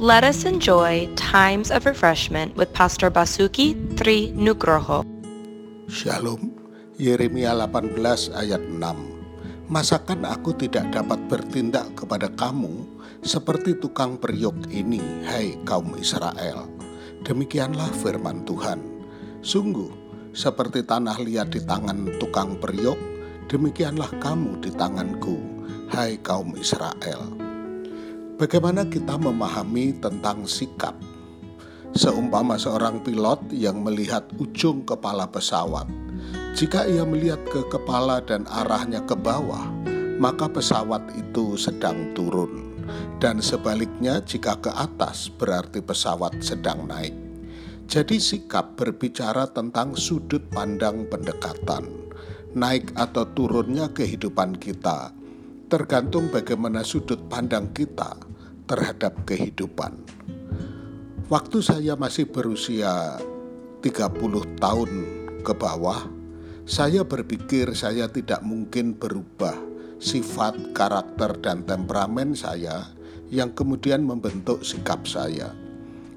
Let us enjoy times of refreshment with Pastor Basuki Tri Nugroho. Shalom, Yeremia 18 ayat 6. Masakan aku tidak dapat bertindak kepada kamu seperti tukang periuk ini, hai kaum Israel. Demikianlah firman Tuhan. Sungguh, seperti tanah liat di tangan tukang periuk, demikianlah kamu di tanganku, hai kaum Israel. Bagaimana kita memahami tentang sikap? Seumpama seorang pilot yang melihat ujung kepala pesawat, jika ia melihat ke kepala dan arahnya ke bawah, maka pesawat itu sedang turun, dan sebaliknya, jika ke atas berarti pesawat sedang naik. Jadi, sikap berbicara tentang sudut pandang pendekatan, naik atau turunnya kehidupan kita tergantung bagaimana sudut pandang kita terhadap kehidupan. Waktu saya masih berusia 30 tahun ke bawah, saya berpikir saya tidak mungkin berubah sifat, karakter, dan temperamen saya yang kemudian membentuk sikap saya.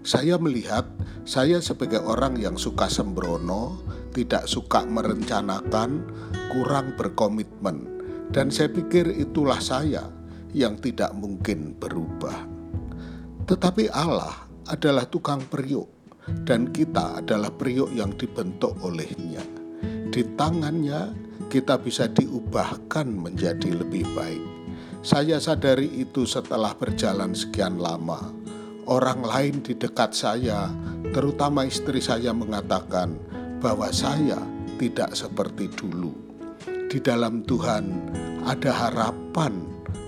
Saya melihat saya sebagai orang yang suka sembrono, tidak suka merencanakan, kurang berkomitmen, dan saya pikir itulah saya yang tidak mungkin berubah. Tetapi Allah adalah tukang periuk dan kita adalah periuk yang dibentuk olehnya. Di tangannya kita bisa diubahkan menjadi lebih baik. Saya sadari itu setelah berjalan sekian lama. Orang lain di dekat saya, terutama istri saya mengatakan bahwa saya tidak seperti dulu di dalam Tuhan ada harapan